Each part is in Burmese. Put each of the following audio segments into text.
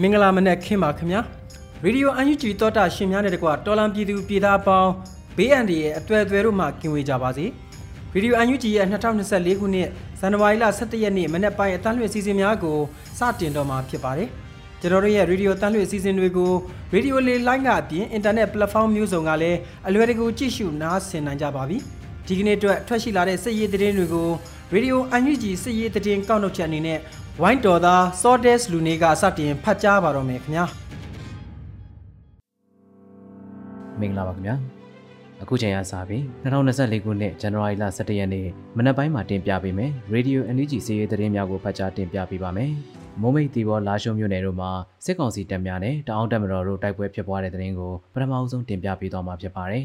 မင်္ဂလာမနက်ခင်းပါခင်ဗျာရေဒီယိုအန်ယူဂျီတောတာရှင်များနဲ့တကွာတော်လံပြည်သူပြည်သားပေါင်းဘေးအန္တရာယ်အတွေ့အကြုံတို့မှကင်ဝေးကြပါစေရေဒီယိုအန်ယူဂျီရဲ့2024ခုနှစ်ဇန်နဝါရီလ17ရက်နေ့မနက်ပိုင်းအတန်းလွှင့်စီစဉ်များကိုစတင်တော့မှာဖြစ်ပါတယ်ကျွန်တော်တို့ရဲ့ရေဒီယိုတန်းလွှင့်အစီအစဉ်တွေကိုရေဒီယိုလေးလိုင်းကအပြင်အင်တာနက်ပလက်ဖောင်းမျိုးစုံကလည်းအလွယ်တကူကြည့်ရှုနားဆင်နိုင်ကြပါပြီဒီကနေ့အတွက်ထွက်ရှိလာတဲ့စစ်ရေးသတင်းတွေကိုရေဒီယိုအန်ယူဂျီစစ်ရေးသတင်းကောက်နှုတ်ချက်အနေနဲ့ ဝိုင်းတော်သား Sordes လူနေကစတင်ဖတ်ကြားပါတော့မယ်ခင်ဗျာမင်္ဂလာပါခင်ဗျာအခုချိန်ကစပြီး2024ခုနှစ်ဇန်နဝါရီလ17ရက်နေ့မနက်ပိုင်းမှာတင်ပြပေးမယ် Radio NUG စီးရီးသတင်းများကိုဖတ်ကြားတင်ပြပေးပါမယ်မိုးမိတ်တီဘောလာရှုံမြို့နယ်တို့မှာစစ်ကောင်စီတပ်များနဲ့တအောင်းတပ်မတော်တို့တိုက်ပွဲဖြစ်ပွားတဲ့သတင်းကိုပထမအဆုံးတင်ပြပေးသွားမှာဖြစ်ပါတယ်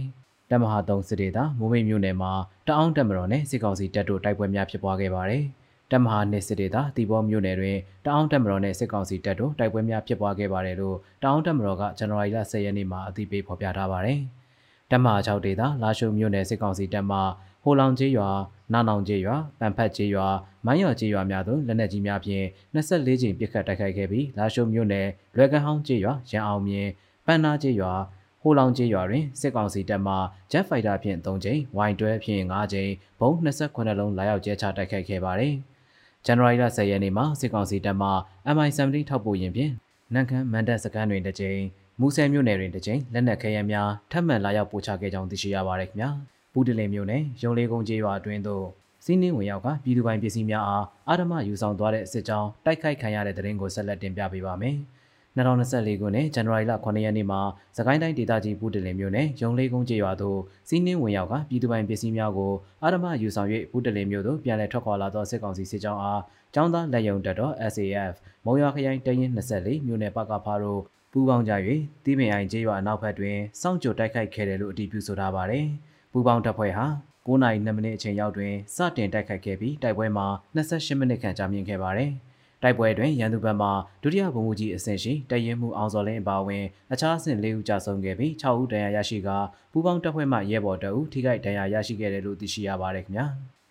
တပ်မဟာ3စစ်ဒေသမိုးမိတ်မြို့နယ်မှာတအောင်းတပ်မတော်နဲ့စစ်ကောင်စီတပ်တို့တိုက်ပွဲများဖြစ်ပွားခဲ့ပါတယ် တပ်မဟာနှစ်စစ်ဒေသတီဘောမြို့နယ်တွင်တအောင်းတပ်မတော်နဲ့စစ်ကောင်စီတပ်တို့တိုက်ပွဲများဖြစ်ပွားခဲ့ပါတယ်လို့တအောင်းတပ်မတော်ကဇန်နဝါရီလ10ရက်နေ့မှာအသိပေးဖော်ပြထားပါတယ်။တပ်မဟာ6ဒေသလာရှုံမြို့နယ်စစ်ကောင်စီတပ်မှဟိုလောင်ကျေးရွာနာနောင်ကျေးရွာပန်ဖတ်ကျေးရွာမိုင်းရော်ကျေးရွာများသို့လက်နက်ကြီးများဖြင့်24ကြိမ်ပစ်ခတ်တိုက်ခိုက်ခဲ့ပြီးလာရှုံမြို့နယ်လွယ်ကန်ဟောင်းကျေးရွာရန်အောင်မြင်ပန်းနာကျေးရွာဟိုလောင်ကျေးရွာတွင်စစ်ကောင်စီတပ်မှ Jet Fighter ဖြင့်3ကြိမ် Y12 ဖြင့်5ကြိမ်ဘုံ28လုံးလာရောက်ကျဲချတိုက်ခိုက်ခဲ့ပါသည်။ ဇန်နဝါရီလ10ရက်နေ့မှာစစ်ကောင်စီတပ်မှ MI-17 ထောက်ပို့ရင်ဖြင့်နန်ခမ်းမန်တပ်စခန်းတွင်တစ်ကြိမ်မူဆယ်မြို့နယ်တွင်တစ်ကြိမ်လက်နက်ခဲယမ်းများထပ်မံလာရောက်ပို့ချခဲ့ကြောင်းသိရှိရပါတယ်ခင်ဗျာပူတလင်မြို့နယ်ရုံလေးကုန်းကျေးရွာအတွင်းသို့စီးနှင်းဝင်ရောက်ကပြည်သူပိုင်ပစ္စည်းများအားအာဓမယူဆောင်သွားတဲ့စစ်ကြောင်းတိုက်ခိုက်ခံရတဲ့တဲ့ရင်ကိုဆက်လက်တင်ပြပေးပါမယ်။ 2024ခုနှစ်ဇန်နဝါရီလ9ရက်နေ့မှာစကိုင်းတိုင်းဒေသကြီးပူတလင်မြို့နယ်ရုံလေးကုန်းကျေးရွာသို့စီးနှင်းဝင်ရောက်ကပြည်သူပိုင်ပစ္စည်းများကိုအာရမယူဆောင်၍ပူတလင်မြို့သို့ပြန်လည်ထွက်ခွာလာသောစစ်ကောင်စီစစ်ကြောင်းအားចောင်းသားလက်ယုံတပ်တော် SAF မုံရွာခရိုင်တရင်24မြို့နယ်ပကဖားတို့ပူးပေါင်းကြ၍တီးပင်အိုင်ကျေးရွာအနောက်ဘက်တွင်စောင့်ကြိုတိုက်ခိုက်ခဲ့တယ်လို့အတည်ပြုဆိုထားပါတယ်။ပူးပေါင်းတပ်ဖွဲ့ဟာ9နာရီ2မိနစ်အချိန်ရောက်တွင်စတင်တိုက်ခိုက်ခဲ့ပြီးတိုက်ပွဲမှာ28မိနစ်ခန့်ကြာမြင့်ခဲ့ပါတယ်။ တိုက်ပွဲတွင်ရန်သူဘက်မှဒုတိယဗိုလ်မှူးကြီးအဆင့်ရှိတရင်မှုအောင်စော်လင်းအပါအဝင်အခြားအဆင့်၄ဦးကြာဆုံးခဲ့ပြီး6ဦးဒဏ်ရာရရှိကပူးပေါင်းတပ်ဖွဲ့မှရဲဘော်တအုပ်ထိခိုက်ဒဏ်ရာရရှိခဲ့တယ်လို့သိရှိရပါတယ်ခင်ဗျာ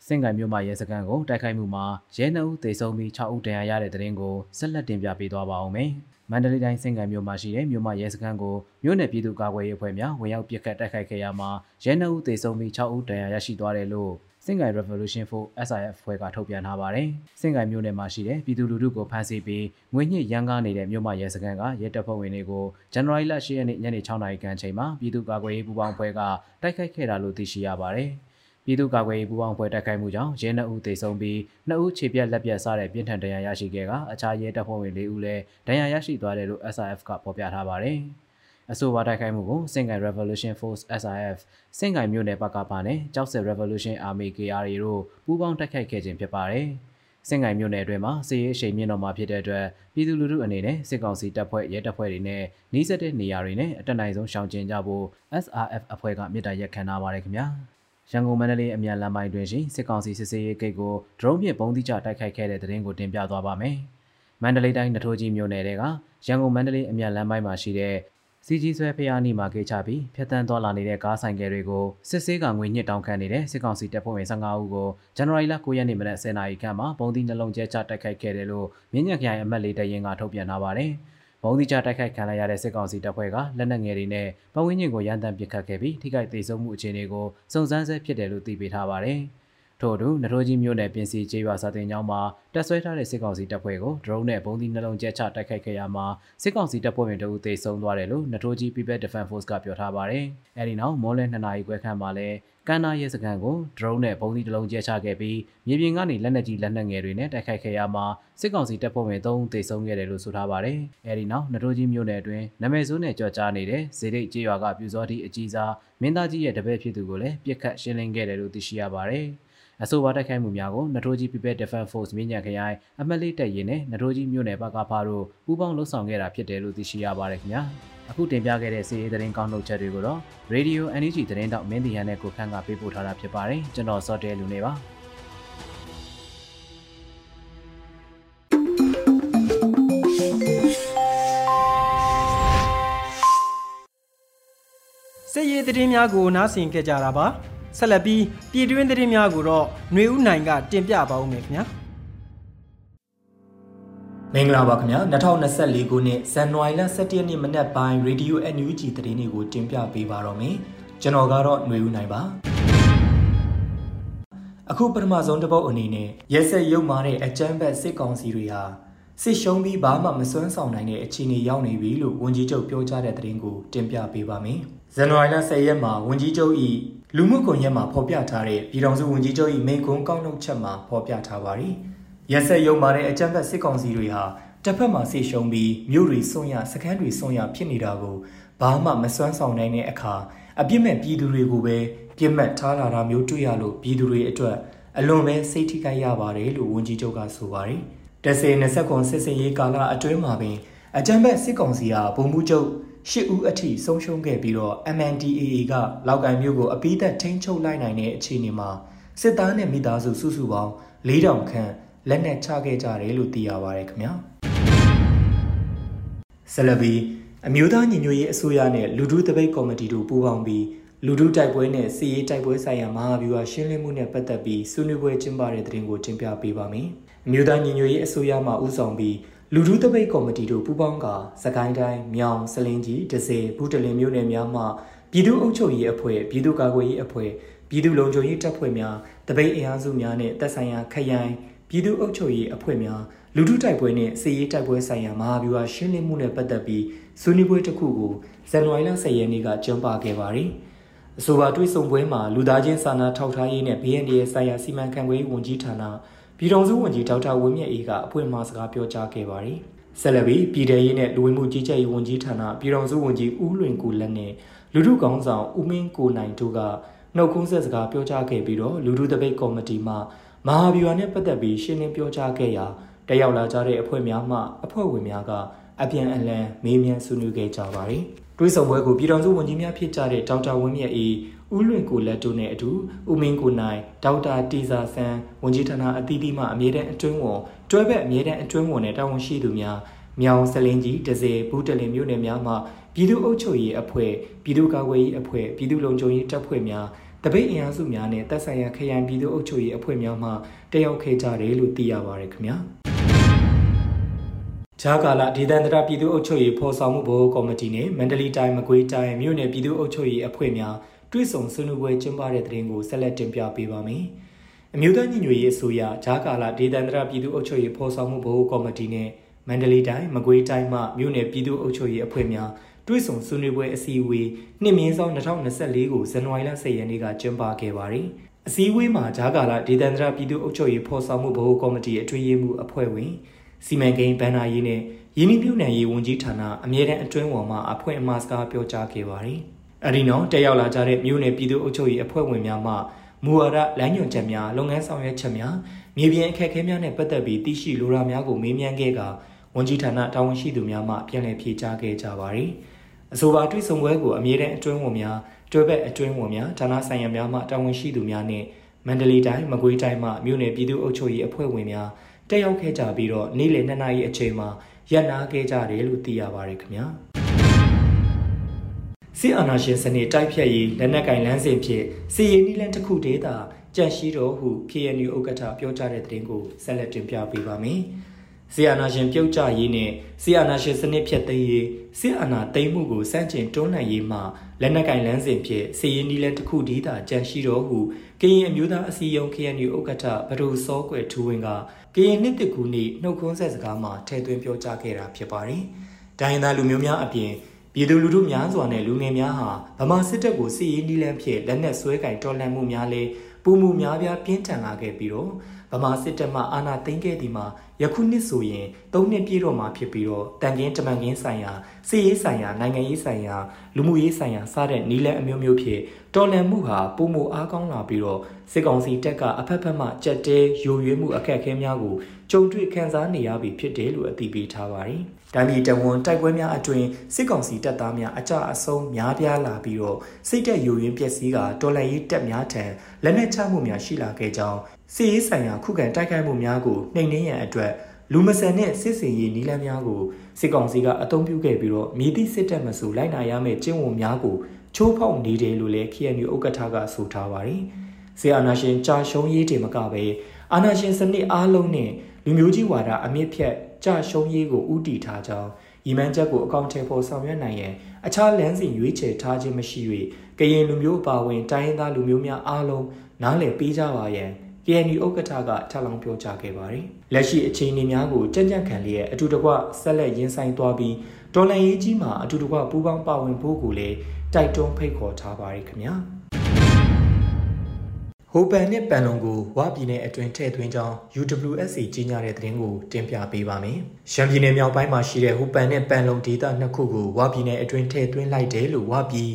စင်ကိုင်မြို့မှာရဲစခန်းကိုတိုက်ခိုက်မှုမှာရဲနှုတ်သေဆုံးပြီး6ဦးဒဏ်ရာရတဲ့တဲ့ရင်ကိုဆက်လက်တင်ပြပေးသွားပါအောင်မယ်မန္တလေးတိုင်းစင်ကံမြို့မှာရှိတဲ့မြို့မရဲစခန်းကိုမြို့နယ်ပြည်သူ့ကာကွယ်ရေးအဖွဲ့များဝင်ရောက်ပစ်ခတ်တိုက်ခိုက်ခဲ့ရမှာရဲနှုတ်သေဆုံးပြီး6ဦးဒဏ်ရာရရှိသွားတယ်လို့ စင်ကိုင် Revolution for SIF ဖွဲ့ကထုတ်ပြန်ထားပါတယ်။စင်ကိုင်မြို့နယ်မှာရှိတဲ့ပြည်သူလူထုကိုဖမ်းဆီးပြီးငွေညှစ်ရန်ကားနေတဲ့မြို့မရဲစခန်းကရဲတပ်ဖွဲ့ဝင်တွေကိုဇန်နဝါရီလ10ရက်နေ့ညနေ6နာရီခန့်ချိန်မှာပြည်သူ့ကာကွယ်ရေးပူးပေါင်းဖွဲ့ကတိုက်ခိုက်ခဲ့တာလို့သိရှိရပါတယ်။ပြည်သူ့ကာကွယ်ရေးပူးပေါင်းဖွဲ့တိုက်ခိုက်မှုကြောင့်ရဲနှုတ်ဦးသေဆုံးပြီးနှစ်ဦးခြေပြက်လက်ပြက်စတဲ့ပြင်းထန်ဒဏ်ရာရရှိခဲ့ကအခြားရဲတပ်ဖွဲ့ဝင်၄ဦးလည်းဒဏ်ရာရရှိသွားတယ်လို့ SIF ကဖော်ပြထားပါတယ်။ အဆိုပါတိုက်ခိုက်မှုကိုစင်ကိုင် Revolution Force SIF စင်ကိုင်မြို့နယ်ပကပါနဲ့ကြောက်စက် Revolution Army KRA တို့ပူးပေါင်းတိုက်ခိုက်ခဲ့ခြင်းဖြစ်ပါတယ်။စင်ကိုင်မြို့နယ်အတွင်းမှာစစ်ရေးအရှိန်မြင့်တော်မှာဖြစ်တဲ့အတွက်ပြည်သူလူထုအနေနဲ့စစ်ကောင်စီတပ်ဖွဲ့ရဲတပ်ဖွဲ့တွေနဲ့နှီးစက်တဲ့နေရာတွေနဲ့အတက်နိုင်ဆုံးရှောင်ကျဉ်ကြဖို့ SRF အဖွဲ့ကမြစ်တာရက်ခံထားပါတယ်ခင်ဗျာ။ရန်ကုန်မန္တလေးအမြန်လမ်းပိုင်းတွင်ရှိစစ်ကောင်စီစစ်ဆေးရေးဂိတ်ကိုဒရုန်းဖြင့်ပုံသီးကျတိုက်ခိုက်ခဲ့တဲ့တဲ့ရင်ကိုတင်ပြသွားပါမယ်။မန္တလေးတိုင်းနထိုးကြီးမြို့နယ်ကရန်ကုန်မန္တလေးအမြန်လမ်းပိုင်းမှာရှိတဲ့ စီကြီးဆွဲဖျားနီမှာကေချပြီးဖျက်တမ်းသွားလာနေတဲ့ကားဆိုင်ကယ်တွေကိုစစ်ဆေးကငွေညစ်တောင်းခံနေတဲ့စစ်ကောင်စီတပ်ဖွဲ့ဝင်15ဦးကိုဇန်နဝါရီလ9ရက်နေ့မနက်10:00နာရီခန့်မှာပုံသီးနှလုံးကျဲချတိုက်ခိုက်ခဲ့တယ်လို့မြင်းညက်ခရိုင်အမတ်လေးတရင်ကထုတ်ပြန်ထားပါတယ်။ပုံသီးချတိုက်ခိုက်ခံရတဲ့စစ်ကောင်စီတပ်ဖွဲ့ကလက်နက်ငယ်တွေနဲ့ပဝင်းညင်ကိုရန်တမ်းပစ်ခတ်ခဲ့ပြီးထိခိုက်ဒေဆုံးမှုအခြေအနေကိုစုံစမ်းဆဲဖြစ်တယ်လို့သိပေးထားပါတယ်။ ထို့အတူနထိုးကြီးမြို့နယ်ပြင်စီကျေးရွာစာတင်ကျောင်းမှာတက်ဆွဲထားတဲ့စစ်ကောင်စီတပ်ဖွဲ့ကိုဒရုန်းနဲ့ဘုံသီးနှလုံးကျဲချတိုက်ခိုက်ခဲ့ရမှာစစ်ကောင်စီတပ်ဖွဲ့ဝင်တအုပ်သေဆုံးသွားတယ်လို့နထိုးကြီး People Defense Force ကပြောထားပါတယ်။အဲဒီနောက်မော်လဲ2နာရီခွဲခန့်မှာလဲကမ်းနာရဲစခန်းကိုဒရုန်းနဲ့ဘုံသီးတစ်လုံးကျဲချခဲ့ပြီးမြေပြင်ကနေလက်နက်ကြီးလက်နက်ငယ်တွေနဲ့တိုက်ခိုက်ခဲ့ရမှာစစ်ကောင်စီတပ်ဖွဲ့ဝင်3ဦးသေဆုံးခဲ့တယ်လို့ဆိုထားပါတယ်။အဲဒီနောက်နထိုးကြီးမြို့နယ်အတွင်းနမဲစိုးနဲ့ကြော်ကြားနေတဲ့ဇေဒိတ်ကျေးရွာကပြူစောတိအကြီးစားမင်းသားကြီးရဲ့တပည့်ဖြစ်သူကိုလည်းပြစ်ခတ်ရှင်းလင်းခဲ့တယ်လို့သိရှိရပါတယ်။ အဆိုပါတိုက်ခိုက်မှုများကိုနထိုးကြီး People Defense Force မြင်းညံခရိုင်အမတ်လေးတပ်ရင်းနဲ့နထိုးကြီးမြို့နယ်ဘကဖားတို့ပူးပေါင်းလှုပ်ဆောင်ခဲ့တာဖြစ်တယ်လို့သိရှိရပါတယ်ခင်ဗျာအခုတင်ပြခဲ့တဲ့စီးရီးသတင်းကောင်းထုတ်ချက်တွေကိုတော့ Radio NUG သတင်းတောက်မင်းတီဟန်နဲ့ကိုခန့်ကပေးပို့ထားတာဖြစ်ပါတယ်ကျွန်တော်စောတဲလူနေပါစစ်ရေးသတင်းများကိုနားဆင်ကြကြတာပါ ဆက်လက်ပြီးပြည်တွင်းသတင်းများကိုတော့ຫນွေဦးနိုင်ကတင်ပြပါဦးမယ်ခင်ဗျာမင်္ဂလာပါခင်ဗျာ2024ခုနှစ်ဇန်နဝါရီလ17ရက်နေ့မနက်ပိုင်း Radio NUG သတင်းတွေကိုတင်ပြပေးပါတော့မယ်ကျွန်တော်ကတော့ຫນွေဦးနိုင်ပါအခုပထမဆုံးတစ်ပုတ်အနေနဲ့ရဲစက်ရုပ်မာတဲ့အကြမ်းဖက်စစ်ကောင်စီတွေဟာစစ်ရှုံးပြီးဘာမှမစွမ်းဆောင်နိုင်တဲ့အခြေအနေရောက်နေပြီလို့ဝန်ကြီးချုပ်ပြောကြားတဲ့သတင်းကိုတင်ပြပေးပါမယ်ဇန်နဝါရီလ10ရက်မှာဝန်ကြီးချုပ်၏ လူမှုကွန်ရက်မှာဖော်ပြထားတဲ့ပြည်ထောင်စုဝန်ကြီးချုပ်၏မိန့်ခွန်းကောက်နှုတ်ချက်မှာဖော်ပြထားပါတယ်။ရက်ဆက်ရုံမာတဲ့အကြမ်းဖက်စစ်ကောင်စီတွေဟာတစ်ဖက်မှာဆိတ်ရှုံးပြီးမြို့တွေစွန့်ရစခန်းတွေစွန့်ရဖြစ်နေတာကိုဘာမှမစွမ်းဆောင်နိုင်တဲ့အခါအပြစ်မဲ့ပြည်သူတွေကိုပဲပြစ်မှတ်ထားလာတာမျိုးတွေ့ရလို့ပြည်သူတွေအတွက်အလွန်ပဲစိတ်ထိခိုက်ရပါတယ်လို့ဝန်ကြီးချုပ်ကဆိုပါတယ်။တဆေ20ခွန်စစ်စင်ရေးကာလအတွင်းမှာပင်အကြမ်းဖက်စစ်ကောင်စီဟာဗိုလ်မှူးချုပ် ရှစ်ဦးအထိဆုံးရှုံးခဲ့ပြီးတော့ MNDAA ကလောက်ကိုင်မျိုးကိုအပိသက်ထိန်းချုပ်လိုက်နိုင်တဲ့အခြေအနေမှာစစ်သားနဲ့မိသားစုစုစုပေါင်း4000ခန့်လက်နက်ချခဲ့ကြတယ်လို့သိရပါတယ်ခင်ဗျာဆလဘီအမျိုးသားညီညွတ်ရေးအစိုးရနဲ့လူထုတပိတ်ကော်မတီတို့ပူးပေါင်းပြီးလူထုတိုက်ပွဲနဲ့စီရေးတိုက်ပွဲဆိုင်ရာမဟာဗျူဟာရှင်းလင်းမှုနဲ့ပတ်သက်ပြီးဆွေးနွေးပွဲကျင်းပတဲ့တဲ့တင်ကိုတင်ပြပေးပါမယ်။အမျိုးသားညီညွတ်ရေးအစိုးရမှဦးဆောင်ပြီး လူထုတပိတ်ကော်မတီတို့ပူးပေါင်းကစကိုင်းတိုင်းမြောင်စလင်းကြီးဒဇယ်ဘူးတလင်မြို့နယ်များမှပြည်သူ့အုပ်ချုပ်ရေးအဖွဲ့ပြည်သူ့ကာကွယ်ရေးအဖွဲ့ပြည်သူ့လုံခြုံရေးတပ်ဖွဲ့များတပိတ်အင်အားစုများနဲ့တပ်ဆိုင်ရာခရိုင်ပြည်သူ့အုပ်ချုပ်ရေးအဖွဲ့များလူထုတိုက်ပွဲနဲ့စစ်ရေးတိုက်ပွဲဆိုင်ရာမဟာဗျူဟာရှင်းလင်းမှုနဲ့ပတ်သက်ပြီးဆွေးနွေးပွဲတစ်ခုကိုဇန်နဝါရီလ10ရက်နေ့ကကျင်းပခဲ့ပါတယ်။အဆိုပါတွေ့ဆုံပွဲမှာလူသားချင်းစာနာထောက်ထားရေးနဲ့ BND ဆိုင်ရာစီမံခန့်ခွဲရေးဝန်ကြီးဌာန ပြည်ထောင်စုဝန်ကြီးဒေါက်တာဝင်းမြတ်အေးကအဖွင့်မှာစကားပြောကြားခဲ့ပါတယ်။ဆက်လက်ပြီးပြည်ထရေးနဲ့လူဝင်မှုကြီးကြပ်ရေးဝန်ကြီးဌာနပြည်ထောင်စုဝန်ကြီးဦးလွင်ကိုလက်နဲ့လူထုကောင်းဆောင်ဦးမင်းကိုနိုင်တို့ကနှုတ်ခွန်းဆက်စကားပြောကြားခဲ့ပြီးတော့လူထုတပိတ်ကော်မတီမှမဟာဗျူဟာနဲ့ပတ်သက်ပြီးရှင်းလင်းပြောကြားခဲ့ရာတက်ရောက်လာကြတဲ့အဖွဲ့များမှအဖွဲ့ဝင်များကအပြန်အလှန်မေးမြန်းဆွေးနွေးခဲ့ကြပါတယ်။တွေးဆောင်ပွဲကိုပြည်ထောင်စုဝန်ကြီးများဖြစ်ကြတဲ့ဒေါက်တာဝင်းမြတ်အေး ဦးလွင်ကိုလက်တို့နဲ့အတူဦးမင်းကိုနိုင်ဒေါက်တာတီဇာဆန်းဝန်ကြီးဌာနအသီးသီးမှအမြဲတမ်းအတွင်းဝန်တွဲဘက်အမြဲတမ်းအတွင်းဝန်နဲ့တာဝန်ရှိသူများမြောင်စလင်းကြီးဒဇယ်ဘူးတလင်မြို့နယ်များမှပြည်သူ့အုပ်ချုပ်ရေးအဖွဲ့ပြည်သူ့ကာကွယ်ရေးအဖွဲ့ပြည်သူ့လုံခြုံရေးတပ်ဖွဲ့များတပိတ်အင်အားစုများနဲ့တပ်ဆိုင်ရာခရိုင်ပြည်သူ့အုပ်ချုပ်ရေးအဖွဲ့များမှတက်ရောက်ခဲ့ကြတယ်လို့သိရပါတယ်ခင်ဗျာဂျာကာလာဒေသန္တရပြည်သူ့အုပ်ချုပ်ရေးဖော်ဆောင်မှုဘိုးကော်မတီနဲ့မန္တလေးတိုင်းမကွေးတိုင်းမြို့နယ်ပြည်သူ့အုပ်ချုပ်ရေးအဖွဲ့များ တွေ့ဆုံဆွေးနွေးပွဲကျင်းပတဲ့တဲ့ရင်ကိုဆက်လက်တင်ပြပေးပါမယ်။အမျိုးသားညီညွတ်ရေးအစိုးရဂျာကာလာဒေသန္တရပြည်သူ့အုပ်ချုပ်ရေးဖော်ဆောင်မှုဘိုးကော်မတီနဲ့မန္တလေးတိုင်းမကွေးတိုင်းမှမြို့နယ်ပြည်သူ့အုပ်ချုပ်ရေးအဖွဲ့များတွေ့ဆုံဆွေးနွေးပွဲအစည်းအဝေးနှစ်မြင်းဆောင်2024ကိုဇန်နဝါရီလ10ရက်နေ့ကကျင်းပခဲ့ပါတယ်။အစည်းအဝေးမှာဂျာကာလာဒေသန္တရပြည်သူ့အုပ်ချုပ်ရေးဖော်ဆောင်မှုဘိုးကော်မတီအထွေထွေမှုအဖွဲ့ဝင်စီမံကိန်းဗန်နာရေးနဲ့ရင်းနှီးမြှုပ်နှံရေးဝန်ကြီးဌာနအမြဲတမ်းအတွင်းဝန်မှအဖွဲ့အမှားစကားပြောကြားခဲ့ပါတယ်။ အဲဒီနောက်တက်ရောက်လာကြတဲ့မြို့နယ်ပြည်သူ့အုပ်ချုပ်ရေးအဖွဲ့ဝင်များမှမူဝါဒလမ်းညွှန်ချက်များလုပ်ငန်းဆောင်ရွက်ချက်များမြေပြင်အခက်အခဲများနဲ့ပတ်သက်ပြီးသိရှိလိုရာများကိုမေးမြန်းခဲ့ကဝန်ကြီးဌာနတာဝန်ရှိသူများမှပြန်လည်ဖြေကြားခဲ့ကြပါတယ်။အဆိုပါတွေ့ဆုံပွဲကိုအမြဲတမ်းအတွင်းဝန်များတွဲဘက်အတွင်းဝန်များဌာနဆိုင်ရာများမှတာဝန်ရှိသူများနဲ့မန္တလေးတိုင်းမကွေးတိုင်းမှမြို့နယ်ပြည်သူ့အုပ်ချုပ်ရေးအဖွဲ့ဝင်များတက်ရောက်ခဲ့ကြပြီးတော့နေ့လယ်2နာရီအချိန်မှာရပ်နာခဲ့ကြတယ်လို့သိရပါတယ်ခင်ဗျာ စစ်အာဏာရှင်စနစ်တိုက်ဖြတ်ရေးလက်နက်ကင်လမ်းစဉ်ဖြင့်စီရင်နီလန်တစ်ခုတည်းသာကြန့်ရှိတော်ဟု KNU ဥက္ကဋ္ဌပြောကြားတဲ့သတင်းကိုဆက်လက်တင်ပြပေးပါမယ်ဆီယနာရှင်ပြုတ်ကျရေးနဲ့ဆီယနာရှင်စနစ်ဖြတ်သိမ်းရေးဆီယနာသိမ်းမှုကိုစန့်ကျင်တွန်းလှန်ရေးမှလက်နက်ကင်လန်းစဉ်ဖြင့်စီရင်နီးလက်တစ်ခုတည်းသာကြန့်ရှိတော်ဟုကရင်အမျိုးသားအစည်းအရုံး KNU ဥက္ကဋ္ဌဘဒူစောကွယ်ထူးဝင်းကကရင်နှစ်တကူနေ့နှုတ်ခွန်းဆက်စကားမှာထည့်သွင်းပြောကြားခဲ့တာဖြစ်ပါတယ်။ဒိုင်းသားလူမျိုးများအပြင် ပြည်သူလူထုများစွာနဲ့လူငယ်များဟာဗမာစစ်တပ်ကိုစီရင်နီးလန်းဖြင့်လက်နက်ဆွဲကင်တော်လှန်မှုများလဲပူမှုများပြားပြင်းထန်လာခဲ့ပြီးတော့ ဗမာစစ်တပ်မှအာဏာသိမ်းခဲ့သည်မှာယခုနှစ်ဆိုရင်၃နှစ်ပြည့်တော့မှာဖြစ်ပြီးတော့တန်ကင်းတမန်ကင်းဆိုင်ရာစီရေးဆိုင်ရာနိုင်ငံရေးဆိုင်ရာလူမှုရေးဆိုင်ရာစတဲ့နည်းလမ်းအမျိုးမျိုးဖြင့်တော်လှန်မှုဟာပုံမအားကောင်းလာပြီးတော့စစ်ကောင်စီတပ်ကအဖက်ဖက်မှကြက်တဲယိုရွေးမှုအခက်အခဲများကိုကြုံတွေ့ခံစားနေရပြီဖြစ်တယ်လို့အသိပေးထားပါတယ်။တိုင်းပြည်တဝန်တိုက်ပွဲများအတွင်စစ်ကောင်စီတပ်သားများအကြအဆုံးများပြားလာပြီးတော့စိတ်တက်ယိုယွင်းပျက်စီးကတော်လှန်ရေးတပ်များထံလက်နက်ချမှုများရှိလာခဲ့ကြောင်း စစ်ရေးဆိုင်ရာခုခံတိုက်ခိုက်မှုများကိုနှိမ်နင်းရန်အတွက်လူမဆန်တဲ့စစ်စင်ရေးနီလန်းများကိုစစ်ကောင်စီကအုံပြုခဲ့ပြီးတော့မြည်သည့်စစ်တပ်မဆိုလိုက်နာရမယ့်ကျင့်ဝတ်များကိုချိုးဖောက်နေတယ်လို့လည်း KNU ဥက္ကဋ္ဌကဆိုထားပါတယ်။ဆီအာနာရှင်ကြာရှုံးရေးတင်မကပဲအာနာရှင်စနစ်အားလုံးနဲ့လူမျိုးကြီးဝါဒအမြင့်ဖြတ်ကြာရှုံးရေးကိုဥတီထားကြောင်းဤမှန်ချက်ကိုအကောင့်ထဲပေါ်ဆောင်ရွက်နိုင်ရန်အခြားလမ်းစဉ်ရွေးချယ်ထားခြင်းမရှိ၍ကရင်လူမျိုးအပါအဝင်တိုင်းရင်းသားလူမျိုးများအားလုံးနားလည်ပေးကြပါရန် KNU ဥက္ကဋ္ဌကထပ်လောင်းပြောကြားခဲ့ပါတယ်။လက်ရှိအခြေအနေများကိုကြံ့ကြံ့ခံလျက်အတူတကွဆက်လက်ရင်ဆိုင်သွားပြီးတော်လန်ရေးကြီးမှာအတူတကွပူးပေါင်းပါဝင်ဖို့ကိုလည်းတိုက်တွန်းဖိတ်ခေါ်ထားပါတယ်ခင်ဗျာ။ဟိုပန်နဲ့ပန်လုံကိုဝပြည်နယ်အတွင်းထည့်သွင်းကြောင်း UWSC ကြီးညာတဲ့သတင်းကိုတင်ပြပေးပါမယ်။ရှမ်းပြည်နယ်မြောက်ပိုင်းမှာရှိတဲ့ဟိုပန်နဲ့ပန်လုံဒေသနှစ်ခုကိုဝပြည်နယ်အတွင်းထည့်သွင်းလိုက်တယ်လို့ဝပြည်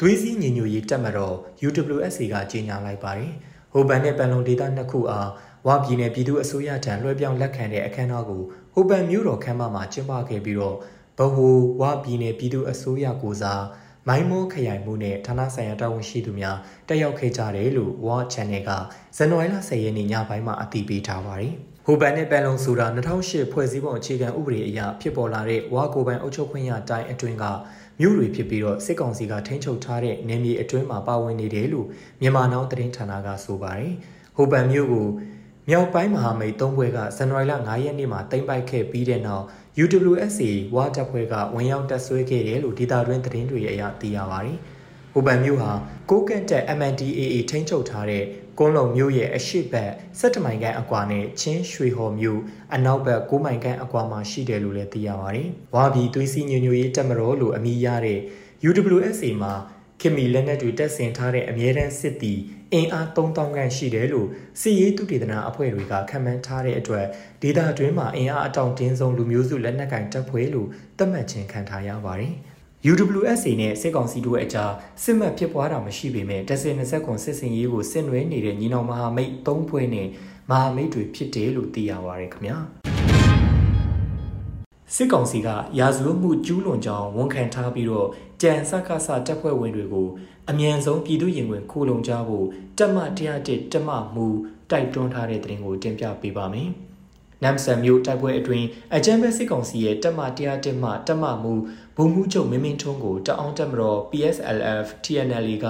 သွေးစည်းညီညွတ်ရေးတပ်မတော် UWSC ကကြီးညာလိုက်ပါတယ်။ ဟိုပန်နဲ့ပန်လုံဒေသနှစ်ခုအားဝပြည်နယ်ပြည်သူအစိုးရထံလွှဲပြောင်းလက်ခံတဲ့အခမ်းအနားကိုဟိုပန်မြို့တော်ခမ်းမမှာကျင်းပခဲ့ပြီးတော့ဗဟိုဝပြည်နယ်ပြည်သူအစိုးရကိုစားမိုင်းမောခရိုင်မှုနဲ့ဌာနဆိုင်ရာတာဝန်ရှိသူများတက်ရောက်ခဲ့ကြတယ်လို့ War Channel ကဇန်နဝါရီလ10ရက်နေ့ညပိုင်းမှာအတည်ပြုထားပါတယ်။ဟိုဘန်နဲ့ပန်လုံဆိုတာ2008ဖွဲ့စည်းပုံအခြေခံဥပဒေအရဖြစ်ပေါ်လာတဲ့ဝါကိုပိုင်အုပ်ချုပ်ခွင့်ရတိုင်းအတွင်းက မြို့တွေဖြစ်ပြီးတော့စစ်ကောင်စီကထိန်းချုပ်ထားတဲ့နေမြေအတွင်းမှာပါဝင်နေတယ်လို့မြန်မာနောင်သတင်းဌာနကဆိုပါတယ်။ဟိုဘန်မြို့ကိုမြောက်ပိုင်းမဟာမိတ်၃ဘွဲကဇန်နဝါရီလ9ရက်နေ့မှာတင်ပိုက်ခဲ့ပြီးတဲ့နောက် UWSA ဝါတပ်ဖွဲ့ကဝင်ရောက်တက်ဆွဲခဲ့တယ်လို့ဒေတာတွင်သတင်းတွေအရသိရပါတယ်။ဟိုဘန်မြို့ဟာကိုကန့်တက် MNDAA ထိန်းချုပ်ထားတဲ့ ကုန်းလုံမြို့ရဲ့အရှိတ်ဘက်17မိုင်ခန့်အကွာနဲ့ချင်းရွှေဟော်မြို့အနောက်ဘက်9မိုင်ခန့်အကွာမှာရှိတယ်လို့လည်းသိရပါတယ်။ဝါပြည်သွေးစည်းညညရေးတပ်မတော်လို့အမည်ရတဲ့ UWSA မှာခင်မီလက်နက်တွေတက်ဆင်ထားတဲ့အမြဲတမ်းစစ်တီအင်အား3000ခန့်ရှိတယ်လို့စီရေးသူတေသနာအဖွဲ့တွေကခန့်မှန်းထားတဲ့အတွက်ဒေသတွင်းမှာအင်အားအတောင်တင်းဆုံးလူမျိုးစုလက်နက်ကင်တပ်ဖွဲ့လို့သတ်မှတ်ခြင်းခံထားရပါတယ်။ UWSA နဲ့စစ်ကောင်စီတို့အကြားစစ်မှတ်ဖြစ်ပွားတာမရှိပေမဲ့တဆင်20ခွန်စစ်စင်ရေးကိုဆင်နွှဲနေတဲ့ညီနောင်မဟာမိတ်၃ဖွဲ့နဲ့မဟာမိတ်တွေဖြစ်တယ်လို့သိရပါတယ်ခင်ဗျာ။စစ်ကောင်စီကရာဇဝတ်မှုကျူးလွန်ကြောင်းဝန်ခံထားပြီးတော့ကြံစကားစတပ်ဖွဲ့ဝင်တွေကိုအမြန်ဆုံးပြည်သူရင်ဝင်ခိုးလုံကြဖို့တက်မတရားတစ်တက်မမူတိုက်တွန်းထားတဲ့တဲ့ရင်ကိုတင်ပြပေးပါမယ်။ နမ်ဆန်မျိုးတိုက်ပွဲအတွင်းအကြမ်းဖက်စစ်ကောင်စီရဲ့တက်မတရားတစ်မှတက်မမူဘုံမှုချုပ်မင်းမင်းထွန်းကိုတအောင်တက်မတော် PSLF TNL က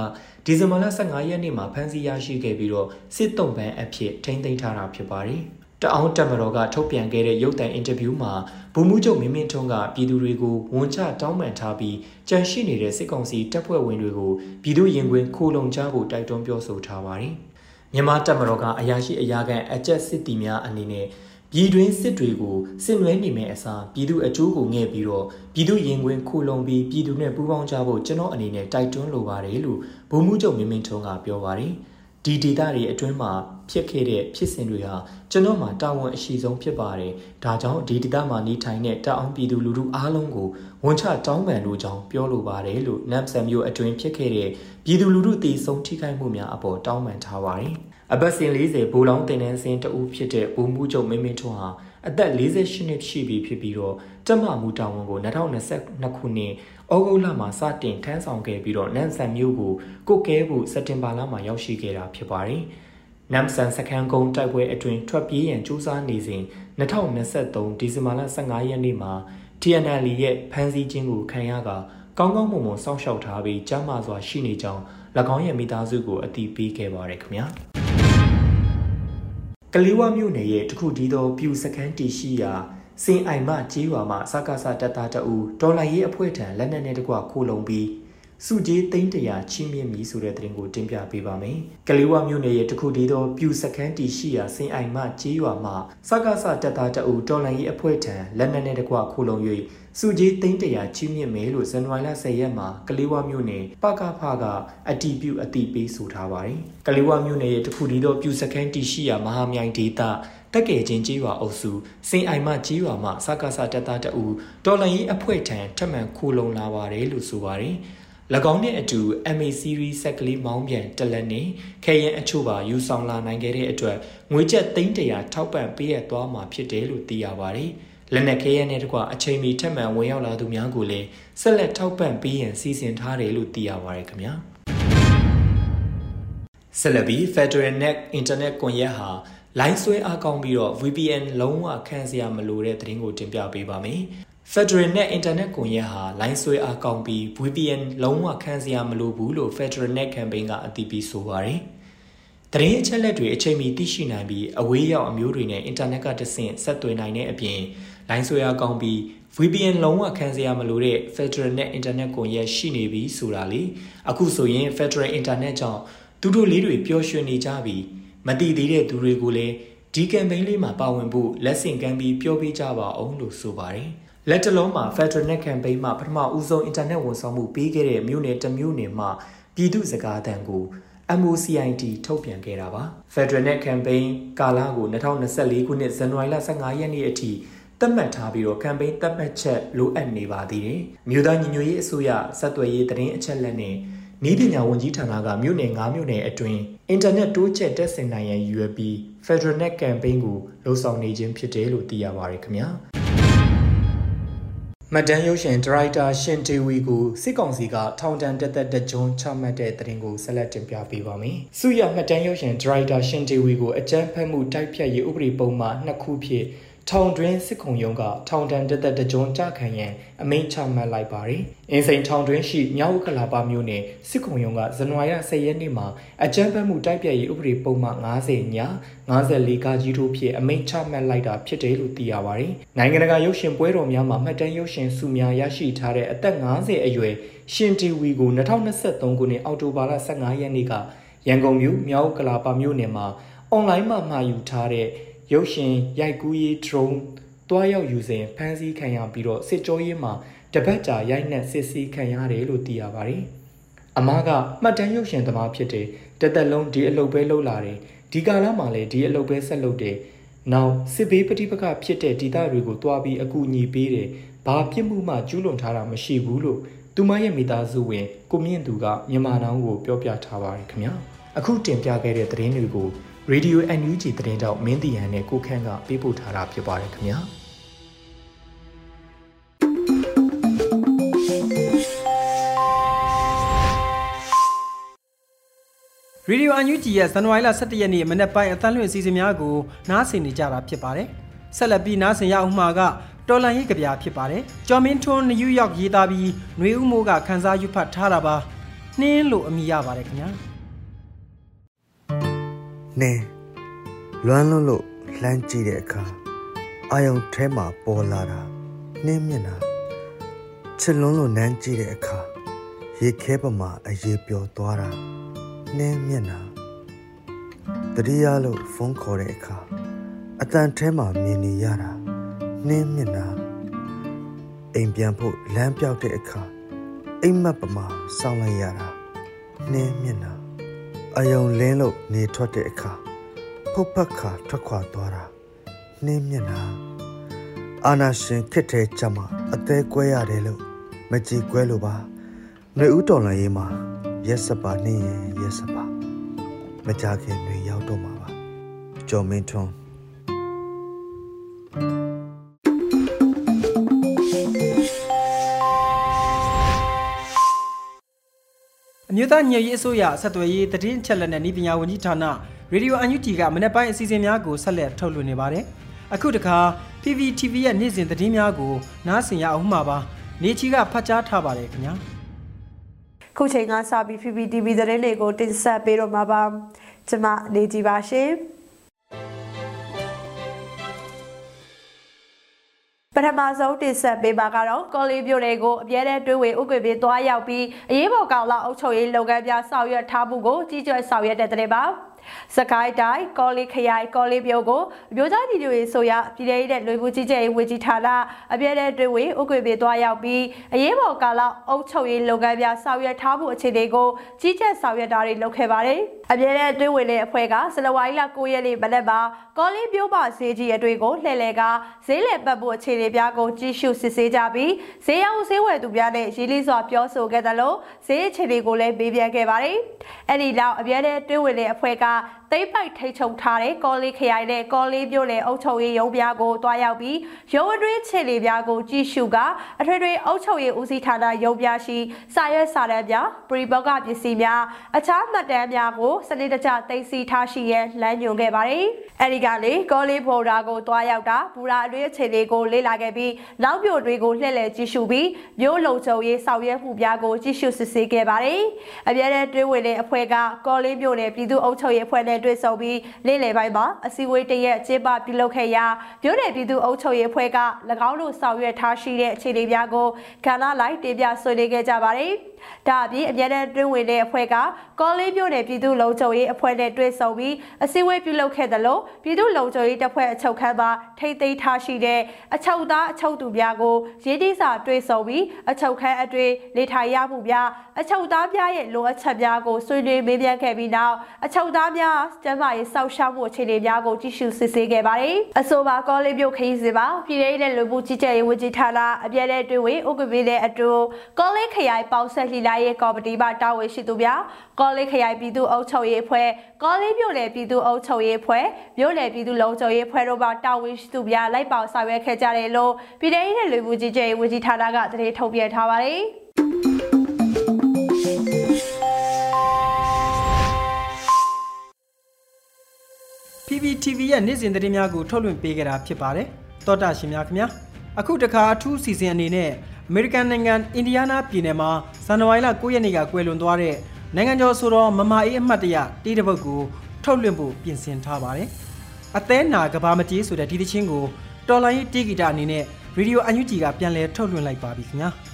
ဒီဇင်ဘာလ15ရက်နေ့မှာဖမ်းဆီးရရှိခဲ့ပြီးတော့စစ်တုံးပန်းအဖြစ်ထိန်းသိမ်းထားတာဖြစ်ပါတယ်။တအောင်းတက်မတော်ကထုတ်ပြန်ခဲ့တဲ့ရုပ်သံအင်တာဗျူးမှာဗိုလ်မှူးချုပ်မင်းမင်းထွန်းကပြည်သူတွေကိုဝန်ချတောင်းပန်ထားပြီးကြန့်ရှိနေတဲ့စစ်ကောင်စီတပ်ဖွဲ့ဝင်တွေကိုပြည်သူရင်ခွင်ခိုလုံကြဖို့တိုက်တွန်းပြောဆိုထားပါတယ်။မြန်မာတပ်မတော်ကအရာရှိအရာခံအကြက်စစ်တီများအနေနဲ့ ပြည်တွင်းစစ်တွေကိုစစ်နွဲနေမယ့်အစားပြည်သူအကျိုးကိုငဲ့ပြီးတော့ပြည်သူရင်ခွင်ခိုလုံပြီးပြည်သူနဲ့ပူးပေါင်းကြဖို့ကျွန်တော်အနေနဲ့တိုက်တွန်းလိုပါတယ်လို့ဗိုလ်မှူးချုပ်မင်းမင်းထွန်းကပြောပါတယ်။ဒီဒေတာတွေအတွင်းမှာဖြစ်ခဲ့တဲ့ဖြစ်စဉ်တွေဟာကျွန်တော်မှာတာဝန်အရှိဆုံးဖြစ်ပါတယ်။ဒါကြောင့်ဒီဒေတာမှာနေထိုင်တဲ့တာအောင်ပြည်သူလူထုအားလုံးကိုဝန်ချတောင်းပန်လို့ကြောင်းပြောလိုပါတယ်လို့နမ်ဆန်မျိုးအတွင်းဖြစ်ခဲ့တဲ့ပြည်သူလူထုတည်ဆုံထိခိုက်မှုများအပေါ်တောင်းပန်ထားပါတယ်။ အပတ်စဉ်40ဘူလောင်းတင်နန်းစင်တအူးဖြစ်တဲ့ဘူမှုချုပ်မင်းမင်းထွန်းဟာအသက်48နှစ်ရှိပြီဖြစ်ပြီးတော့တမမှုတာဝန်ကို2022ခုနှစ်ဩဂုတ်လမှာစတင်ထမ်းဆောင်ခဲ့ပြီးတော့နမ်ဆန်မြို့ကိုကုတ်ကဲဖို့စက်တင်ဘာလမှာရောက်ရှိခဲ့တာဖြစ်ပါတယ်။နမ်ဆန်စခန်းကုန်းတိုက်ပွဲအတွင်းထွက်ပြေးရန်ကြိုးစားနေစဉ်2023ဒီဇင်ဘာလ15ရက်နေ့မှာ TNL ရဲ့ဖမ်းဆီးခြင်းကိုခံရကကောင်းကောင်းမွန်မွန်စောင့်ရှောက်ထားပြီးကြားမာစွာရှိနေကြောင်း၎င်းရဲ့မိသားစုကိုအတည်ပြုခဲ့ပါတယ်ခင်ဗျာ။ ကလေးဝမြို့နယ်ရဲ့တခုတည်းသောပြူစခန်းတည်ရှိရာစင်အိုင်မကြီးရွာမှစကားစတက်သားတအူဒေါ်လာရေးအဖွဲ့ထံလက်နက်နဲ့တကွခိုးလုံပြီး စုကြီးသိန်းတရာချင်းမြင့်မီဆိုတဲ့သတင်းကိုတင်ပြပေးပါမယ်။ကလေးဝမြို့နယ်ရဲ့တခုတည်းသောပြူစခန်းတီရှိရာစင်အိုင်မကြီးရွာမှစကားစတက်သားတအူဒေါ်လာရေးအဖွဲ့ထံလက်နက်နဲ့တကွခိုးလုံ၍စုကြီးသိန်းတရာချင်းမြင့်မယ်လို့ဇန်နဝါရီလ10ရက်မှာကလေးဝမြို့နယ်ပကဖကအတီးပြုအတိပေးဆိုထားပါတယ်။ကလေးဝမြို့နယ်ရဲ့တခုတည်းသောပြူစခန်းတီရှိရာမဟာမြိုင်ဒေသတက်ကဲချင်းကြီးရွာအုပ်စုစင်အိုင်မကြီးရွာမှစကားစတက်သားတအူဒေါ်လာရေးအဖွဲ့ထံထပ်မံခိုးလုံလာပါတယ်လို့ဆိုပါတယ်။၎ င်းနဲ့အတူ MA series ဆက်ကလေးမောင်းပြန်တက်လက်နေခဲရင်အချို့ပါယူဆောင်လာနိုင်ခဲ့တဲ့အတွက်ငွေကျပ်သိန်းတရာထောက်ပံ့ပေးရသွားမှာဖြစ်တယ်လို့သိရပါတယ်။လက်နက်ခဲရင်နဲ့တကွအချိန်မီထက်မှန်ဝင်ရောက်လာသူများကိုလည်းဆက်လက်ထောက်ပံ့ပေးရန်စီစဉ်ထားတယ်လို့သိရပါတယ်ခင်ဗျာ။ဆက်လက်ပြီး Federal Net Internet ကွန်ရက်ဟာလိုင်းဆွဲအားကောင်းပြီးတော့ VPN လုံးဝခန့်စရာမလိုတဲ့သတင်းကိုတင်ပြပေးပါမယ်။ Federal Net Internet ကွန်ရက်ဟာလိုင်းဆွဲအားကောင်းပြီး VPN လုံးဝခန့်စရာမလိုဘူးလို့ Federal Net Campaign ကအတည်ပြုဆိုပါတယ်။သတင်းအချက်လက်တွေအချိန်မီသိရှိနိုင်ပြီးအဝေးရောက်အမျိုးတွေနဲ့အင်တာနက်ကတဆင့်ဆက်သွယ်နိုင်တဲ့အပြင်လိုင်းဆွဲအားကောင်းပြီး VPN လုံးဝခံစရာမလိုတဲ့ Federal Net Internet ကွန်ရက်ရှိနေပြီဆိုတာလေအခုဆိုရင် Federal Internet ကြောင့်သူတို့လေးတွေပျော်ရွှင်နေကြပြီးမတိသေးတဲ့သူတွေကိုလည်းဒီ campaign လေးမှာပါဝင်ဖို့လက်ဆင့်ကမ်းပြီးပြောပြကြပါအောင်လို့ဆိုပါတယ်။ လက်တလုံးမှာ Federal Net Campaign မှာပထမဦးဆုံး internet ဝန်ဆောင်မှုပေးခဲ့တဲ့မြို့နယ်တစ်မြို့နယ်မှာပြည်သူစကားအသံကို MOCIT ထုတ်ပြန်ခဲ့တာပါ။ Federal Net Campaign ကာလကို2024ခုနှစ်ဇန်နဝါရီလ15ရက်နေ့အထိသတ်မှတ်ထားပြီးတော့ campaign သတ်မှတ်ချက်လိုအပ်နေပါသေးတယ်။မြို့သားညီညွတ်ရေးအစိုးရစက်သွယ်ရေးသတင်းအချက်အလက်နဲ့ဤပညာဝန်ကြီးဌာနကမြို့နယ်9မြို့နယ်အတွင်းအင်တာနက်တိုးချဲ့တက်ဆင်နိုင်ရန်ရည်ရွယ်ပြီး Federal Net Campaign ကိုလှုံ့ဆော်နေခြင်းဖြစ်တယ်လို့သိရပါတယ်ခင်ဗျာ မတန်ရုပ်ရှင်ဒရိုက်တာရှင်တေဝီကိုစစ်ကောင်စီကထောင်ဒဏ်တက်သက်တကြုံချမှတ်တဲ့သတင်းကိုဆက်လက်တင်ပြပေးပါမယ်။စုရမတန်ရုပ်ရှင်ဒရိုက်တာရှင်တေဝီကိုအကြမ်းဖက်မှုတိုက်ဖြတ်ရေးဥပဒေပုံမှန်နှစ်ခုဖြင့် ထောင်တွင်းစစ်ခုံရုံးကထောင်ဒဏ်တက်သက်တကြုံကြခံရန်အမိန့်ချမှတ်လိုက်ပါတယ်။အင်းစိန်ထောင်တွင်းရှိမြောက်ဥက္ကလာပမြို့နယ်စစ်ခုံရုံးကဇန်နဝါရီ10ရက်နေ့မှာအကြမ်းဖက်မှုတိုက်ပြည့်ရေးဥပဒေပုံမှန်90ည54ကကြီးတို့ဖြင့်အမိန့်ချမှတ်လိုက်တာဖြစ်တယ်လို့သိရပါတယ်။နိုင်ငံတကာရုပ်ရှင်ပွဲတော်များမှာမှတ်တမ်းရုပ်ရှင်စုများရရှိထားတဲ့အသက်50အရွယ်ရှင်တီဝီကို2023ခုနှစ်အောက်တိုဘာလ15ရက်နေ့ကရန်ကုန်မြို့မြောက်ဥက္ကလာပမြို့နယ်မှာအွန်လိုင်းမှာမှာယူထားတဲ့ ရုပ်ရှင်ရိုက်ကူးရေး drone တွားရောက်ယူစဉ်ဖမ်းဆီးခံရပြီးတော့စစ်ကြောရေးမှာတပတ်ကြာရိုက်နှက်စစ်ဆေးခံရတယ်လို့သိရပါတယ်။အမားကမှတ်တမ်းရုပ်ရှင်သမားဖြစ်တယ်တသက်လုံးဒီအလုပ်ပဲလုပ်လာတယ်ဒီကာလမှာလည်းဒီအလုပ်ပဲဆက်လုပ်တယ်နောက်စစ်ဘေးပဋိပက္ခဖြစ်တဲ့ဒေသတွေကိုတွားပြီးအကူအညီပေးတယ်ဘာပြစ်မှုမှကျူးလွန်ထားတာမရှိဘူးလို့သူမရဲ့မိသားစုဝင်ကိုမြင့်သူကမြန်မာနောင်ကိုပြောပြထားပါတယ်ခင်ဗျာအခုတင်ပြခဲ့တဲ့သတင်းတွေကို Radio NUG သတင်းတောက်မင်းတီဟန်နဲ့ကိုခန့်ကပေးပို့ထားတာဖြစ်ပါတယ်ခင်ဗျာရေဒီယိုအန်ယူဂျီရဲ့ဇန်နဝါရီလ17ရက်နေ့မနေ့ပိုင်းအသံလွှင့်အစီအစဉ်များကိုနားဆင်နေကြတာဖြစ်ပါတယ်။ဆက်လက်ပြီးနားဆင်ရအောင်မှာကတော်လန်ရေးကြပြဖြစ်ပါတယ်။ကျော်မင်းထွန်းနယူးယောက်ရေးသားပြီးຫນွေဦးမိုးကခန်းစားယူဖတ်ထားတာပါ။နှင်းလို့အမိရပါတယ်ခင်ဗျာ။ နှင်းလွမ်းလွန်းလို့လှမ်းကြည့်တဲ့အခါအာယုံထဲမှာပေါ်လာတာနှင်းမျက်နှာချစ်လွန်းလို့နမ်းကြည့်တဲ့အခါရေခဲပမာအရေပျော်သွားတာနှင်းမျက်နှာတတိယလို့ဖုန်းခေါ်တဲ့အခါအတန်ထဲမှာမြင်နေရတာနှင်းမျက်နှာအိမ်ပြန်ဖို့လမ်းပြောက်တဲ့အခါအိမ်မက်ပမာစောင်းလိုက်ရတာနှင်းမျက်နှာ အယုံလင်းလို့နေထွက်တဲ့အခါဖုတ်ဖက်ခါထွက်ခွာသွားတာနှင်းမျက်နှာအာနာရှင်ခစ်တဲ့ကြမှာအသေးကွဲရတယ်လို့မကြည်ကွဲလို့ပါຫນွေဦးတော်လန်ရေးမှာရက်စပါနှင်းရင်ရက်စပါမကြခင်တွင်ရောက်တော့မှာပါကျော်မင်းထွန်း အမျိုးသားညွရေးအစိုးရဆက်သွယ်ရေးတည်င်းချက်လက်နဲ့ဤပညာဝန်ကြီးဌာနရေဒီယိုအန်ယူတီကမနေ့ပိုင်းအစီအစဉ်များကိုဆက်လက်ထုတ်လွှင့်နေပါတယ်။အခုတခါ PPTV ရဲ့နေ့စဉ်သတင်းများကိုနားဆင်ရအောင်မှာပါ။နေချီကဖတ်ကြားထားပါတယ်ခင်ဗျာ။ခုချိန်ကစပြီး PPTV သတင်းတွေကိုတင်ဆက်ပေးတော့မှာပါ။ကျွန်မနေကြပါရှင်။ ပထမဆုံးတင်ဆက်ပေးပါကတော့ကော်လီပြိုတွေကိုအပြဲတဲ့တွင်းဝင်ဥက္ကဋ္ဌသွားရောက်ပြီးအရေးပေါ်ကောင်လာအုပ်ချုပ်ရေးလုပ်ငန်းများဆောင်ရွက်ထားမှုကိုကြီးကြပ်ဆောင်ရွက်တဲ့တဲ့ပါ စကိုင်းတိုင်းကော်လီခရိုင်ကော်လီပြိုကိုအမျိုးသားညီညွတ်ရေးဆိုရပြည်ထောင်တဲ့လူမှုကြီးကြပ်ရေးဝန်ကြီးဌာနအပြည့်တဲ့တွင်ဝင်ဥက္ကဋ္ဌသွားရောက်ပြီးအရေးပေါ်ကာလအုပ်ချုပ်ရေးလုပ်ငန်းများဆောင်ရွက်ထားမှုအခြေအနေကိုကြီးကြပ်ဆောင်ရွက်တာတွေလုပ်ခဲ့ပါတယ်။အပြည့်တဲ့တွင်ဝင်တဲ့အဖွဲ့ကစလဝိုင်းလ9ရက်နေ့မနက်မှာကော်လီပြိုပါဈေးကြီးအတွေ့ကိုလှည့်လည်ကဈေးလည်ပတ်ဖို့အခြေအနေများကိုကြီးစုစစ်ဆေးကြပြီးဈေးရောင်းဈေးဝယ်သူများနဲ့ရည်လီစွာပြောဆိုခဲ့သလိုဈေးအခြေအနေကိုလည်းပေးပြန်ခဲ့ပါတယ်။အဲ့ဒီနောက်အပြည့်တဲ့တွင်ဝင်တဲ့အဖွဲ့က para သိမ့်ပိုက်ထိတ်ချုပ်ထားတဲ့ကော်လေးခရိုင်နဲ့ကော်လေးမြို့နယ်အုပ်ချုပ်ရေးရုံးပြားကိုတွားရောက်ပြီးရုံးအတွင်းခြေလေပြားကိုကြည့်ရှုကအထွေထွေအုပ်ချုပ်ရေးဦးစီးဌာနရုံးပြားရှိစာရွက်စာတမ်းများပရိဘောဂပစ္စည်းများအခြားမှတ်တမ်းများကိုစနစ်တကျသိသိထားရှိရန်လမ်းညွှန်ခဲ့ပါတယ်။အဲဒီကလေကော်လေးဘော်ဒါကိုတွားရောက်တာဘူရာအတွင်းခြေလေကိုလေ့လာခဲ့ပြီးနောက်ပြိုတွေကိုလှည့်လည်ကြည့်ရှုပြီးမြို့လုံခြုံရေးဆောင်ရွက်မှုများကိုကြည့်ရှုစစ်ဆေးခဲ့ပါတယ်။အပြည့်တဲ့တွဲဝင်တဲ့အဖွဲ့ကကော်လေးမြို့နယ်ပြည်သူ့အုပ်ချုပ်ရေးအဖွဲ့နဲ့တွေ့ဆုံပြီးနေ့လယ်ပိုင်းမှာအစည်းအဝေးတရက်ကျင်းပပြုလုပ်ခဲ့ရာမြို့နယ်ပြည်သူ့အုပ်ချုပ်ရေးအဖွဲ့က၎င်းတို့ဆောင်ရွက်ထားရှိတဲ့အခြေအနေများကိုကဏ္ဍလိုက်တင်ပြဆွေးနွေးခဲ့ကြပါတယ်။ ဒါအပြင်အမြဲတမ်းတွင်းဝင်တဲ့အဖွဲ့ကကော်လေးမြို့နယ်ပြည်သူ့လုံခြုံရေးအဖွဲ့နဲ့တွေ့ဆုံပြီးအစည်းအဝေးပြုလုပ်ခဲ့သလိုပြည်သူ့လုံခြုံရေးတပ်ဖွဲ့အချုပ်ခန်းမှာထိတ်သိမ်းထားရှိတဲ့အချုပ်သားအချုပ်သူများကိုရင်းနှီးစာတွေ့ဆုံပြီးအချုပ်ခန်းအတွင်းနေထိုင်ရမှုများအချုပ်သားများရဲ့လိုအပ်ချက်များကိုဆွေးနွေးမေးမြန်းခဲ့ပြီးနောက်အချုပ်သားများကျန်းမာရေးစောင့်ရှောက်မှုအခြေအနေများကိုကြည့်ရှုစစ်ဆေးခဲ့ပါတယ်။အဆိုပါကော်လေးမြို့ခရီးစဉ်မှာပြည်ထောင်စုလူမှုကြီးကြပ်ရေးဝန်ကြီးဌာနအပြည့်တဲ့တွင်ဝင်ဥက္ကဋ္ဌနဲ့အတူကော်လေးခရိုင်ပေါင်းဆက်လှိလာရေးကော်မတီမှတာဝန်ရှိသူများကော်လေးခရိုင်ပြည်သူ့အုပ်ချုပ်ရေးအဖွဲ့ကော်လေးမြို့နယ်ပြည်သူ့အုပ်ချုပ်ရေးအဖွဲ့မြို့နယ်ပြည်သူ့လုံခြုံရေးအဖွဲ့တို့မှတာဝန်ရှိသူများလိုက်ပါဆောင်ရွက်ခဲ့ကြတယ်လို့ပြည်ထောင်စုလူမှုကြီးကြပ်ရေးဝန်ကြီးဌာနကသတင်းထုတ်ပြန်ထားပါတယ်။ PPTV ရဲ့နေ့စဉ်သတင်းများကိုထုတ်လွှင့်ပေးကြတာဖြစ်ပါတယ်။တောတာရှင်များခင်ဗျာအခုတခါအထူးစီစဉ်အနေနဲ့ အမေရိကန်နိုင်ငံအင်ဒီယားနားပြည်နယ်မှာဇန်နဝါရီလ9ရက်နေ့ကကွယ်လွန်သွားတဲ့နိုင်ငံကျော်ဆိုတော့မမအေးအမှတ်တရတေးတစ်ပုဒ်ကိုထုတ်လွှင့်ဖို့ပြင်ဆင်ထားပါတယ်။အသေးနာကဘာမကြီးဆိုတဲ့ဒီသချင်းကိုတော်လိုင်းတေးဂီတအနေနဲ့ရေဒီယိုအန်ယူဂျီကပြန်လည်ထုတ်လွှင့်လိုက်ပါပြီခင်ဗျာ။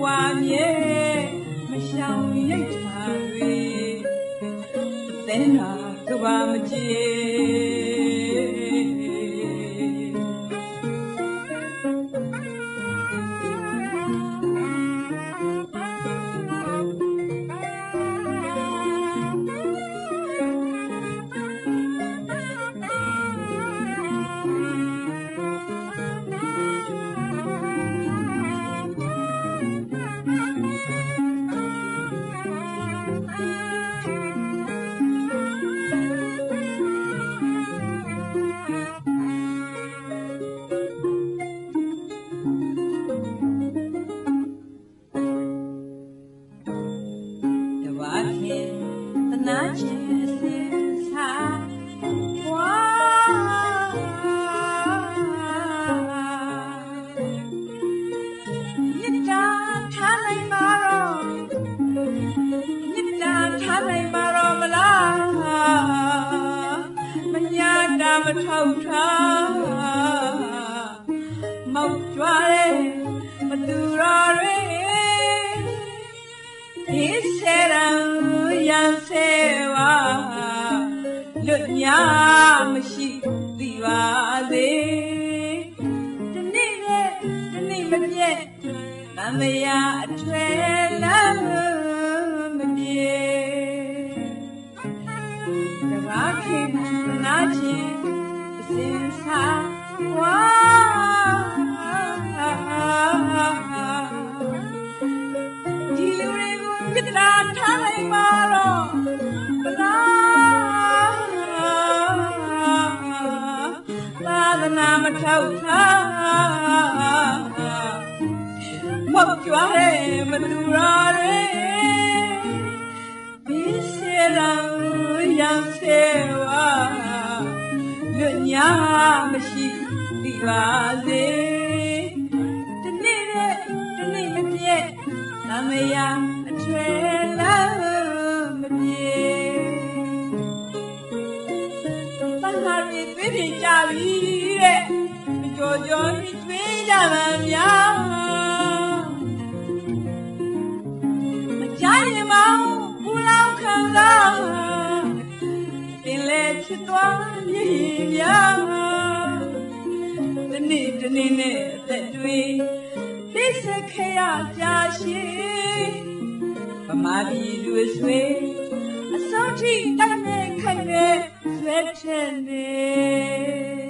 ကွာမြဲမရှောင်ရိတ်တာတွေသင်နာကဘာမကြည့် တွေကိုပြစ်တာထားလိုက်ပါတော့ဘလားသာသနာမထောက်ထားမောက်ကြွားတဲ့မတူရာတွေဒီစေရန်ရန်စေဝါလွတ်ညာမရှိသိပါစေဒီနေ့နဲ့ဒီနေ့မပြည့်သမယ သွေးကြပါများမကြရင်မောင်ဘူးလောက်ခံစားပင်လေချစ်သွားရည်များတနေ့တနေ့နဲ့အသက်တွေသိစခရကြာရှိဗမာပြည်လူဆွေအစောထိတက်နေခိုင်နေဆွဲချင်နေ